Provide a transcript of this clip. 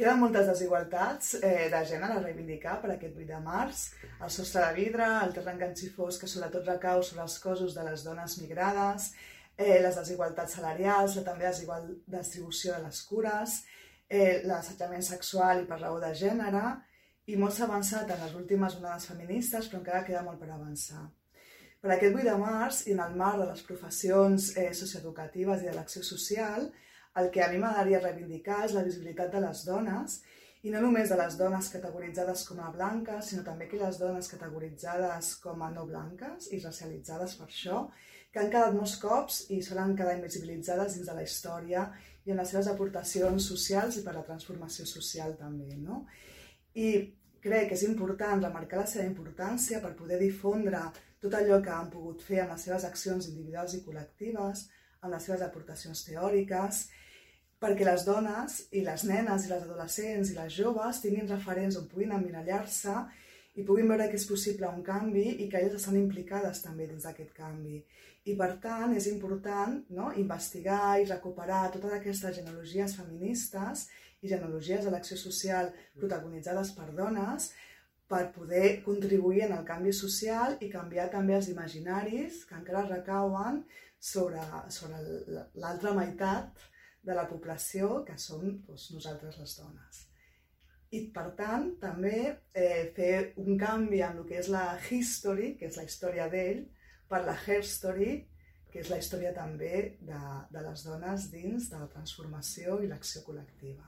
Queden moltes desigualtats eh, de gènere a reivindicar per aquest 8 de març. El sostre de vidre, el terreny ganxifós que sobretot recau sobre els cossos de les dones migrades, eh, les desigualtats salarials, la també desigual distribució de les cures, eh, l'assetjament sexual i per raó de gènere, i molt s'ha avançat en les últimes onades feministes, però encara queda molt per avançar. Per aquest 8 de març, i en el marc de les professions eh, socioeducatives i de l'acció social, el que a mi m'agradaria reivindicar és la visibilitat de les dones, i no només de les dones categoritzades com a blanques, sinó també que les dones categoritzades com a no blanques i racialitzades per això, que han quedat molts cops i solen quedar invisibilitzades dins de la història i en les seves aportacions socials i per la transformació social també. No? I crec que és important remarcar la seva importància per poder difondre tot allò que han pogut fer amb les seves accions individuals i col·lectives, amb les seves aportacions teòriques, perquè les dones i les nenes i les adolescents i les joves tinguin referents on puguin emmirallar-se i puguin veure que és possible un canvi i que elles estan implicades també dins d'aquest canvi. I per tant és important no, investigar i recuperar totes aquestes genealogies feministes i genealogies de l'acció social protagonitzades per dones per poder contribuir en el canvi social i canviar també els imaginaris que encara recauen sobre, sobre l'altra meitat de la població, que som doncs, nosaltres les dones. I, per tant, també eh, fer un canvi en el que és la history, que és la història d'ell, per la herstory, que és la història també de, de les dones dins de la transformació i l'acció col·lectiva.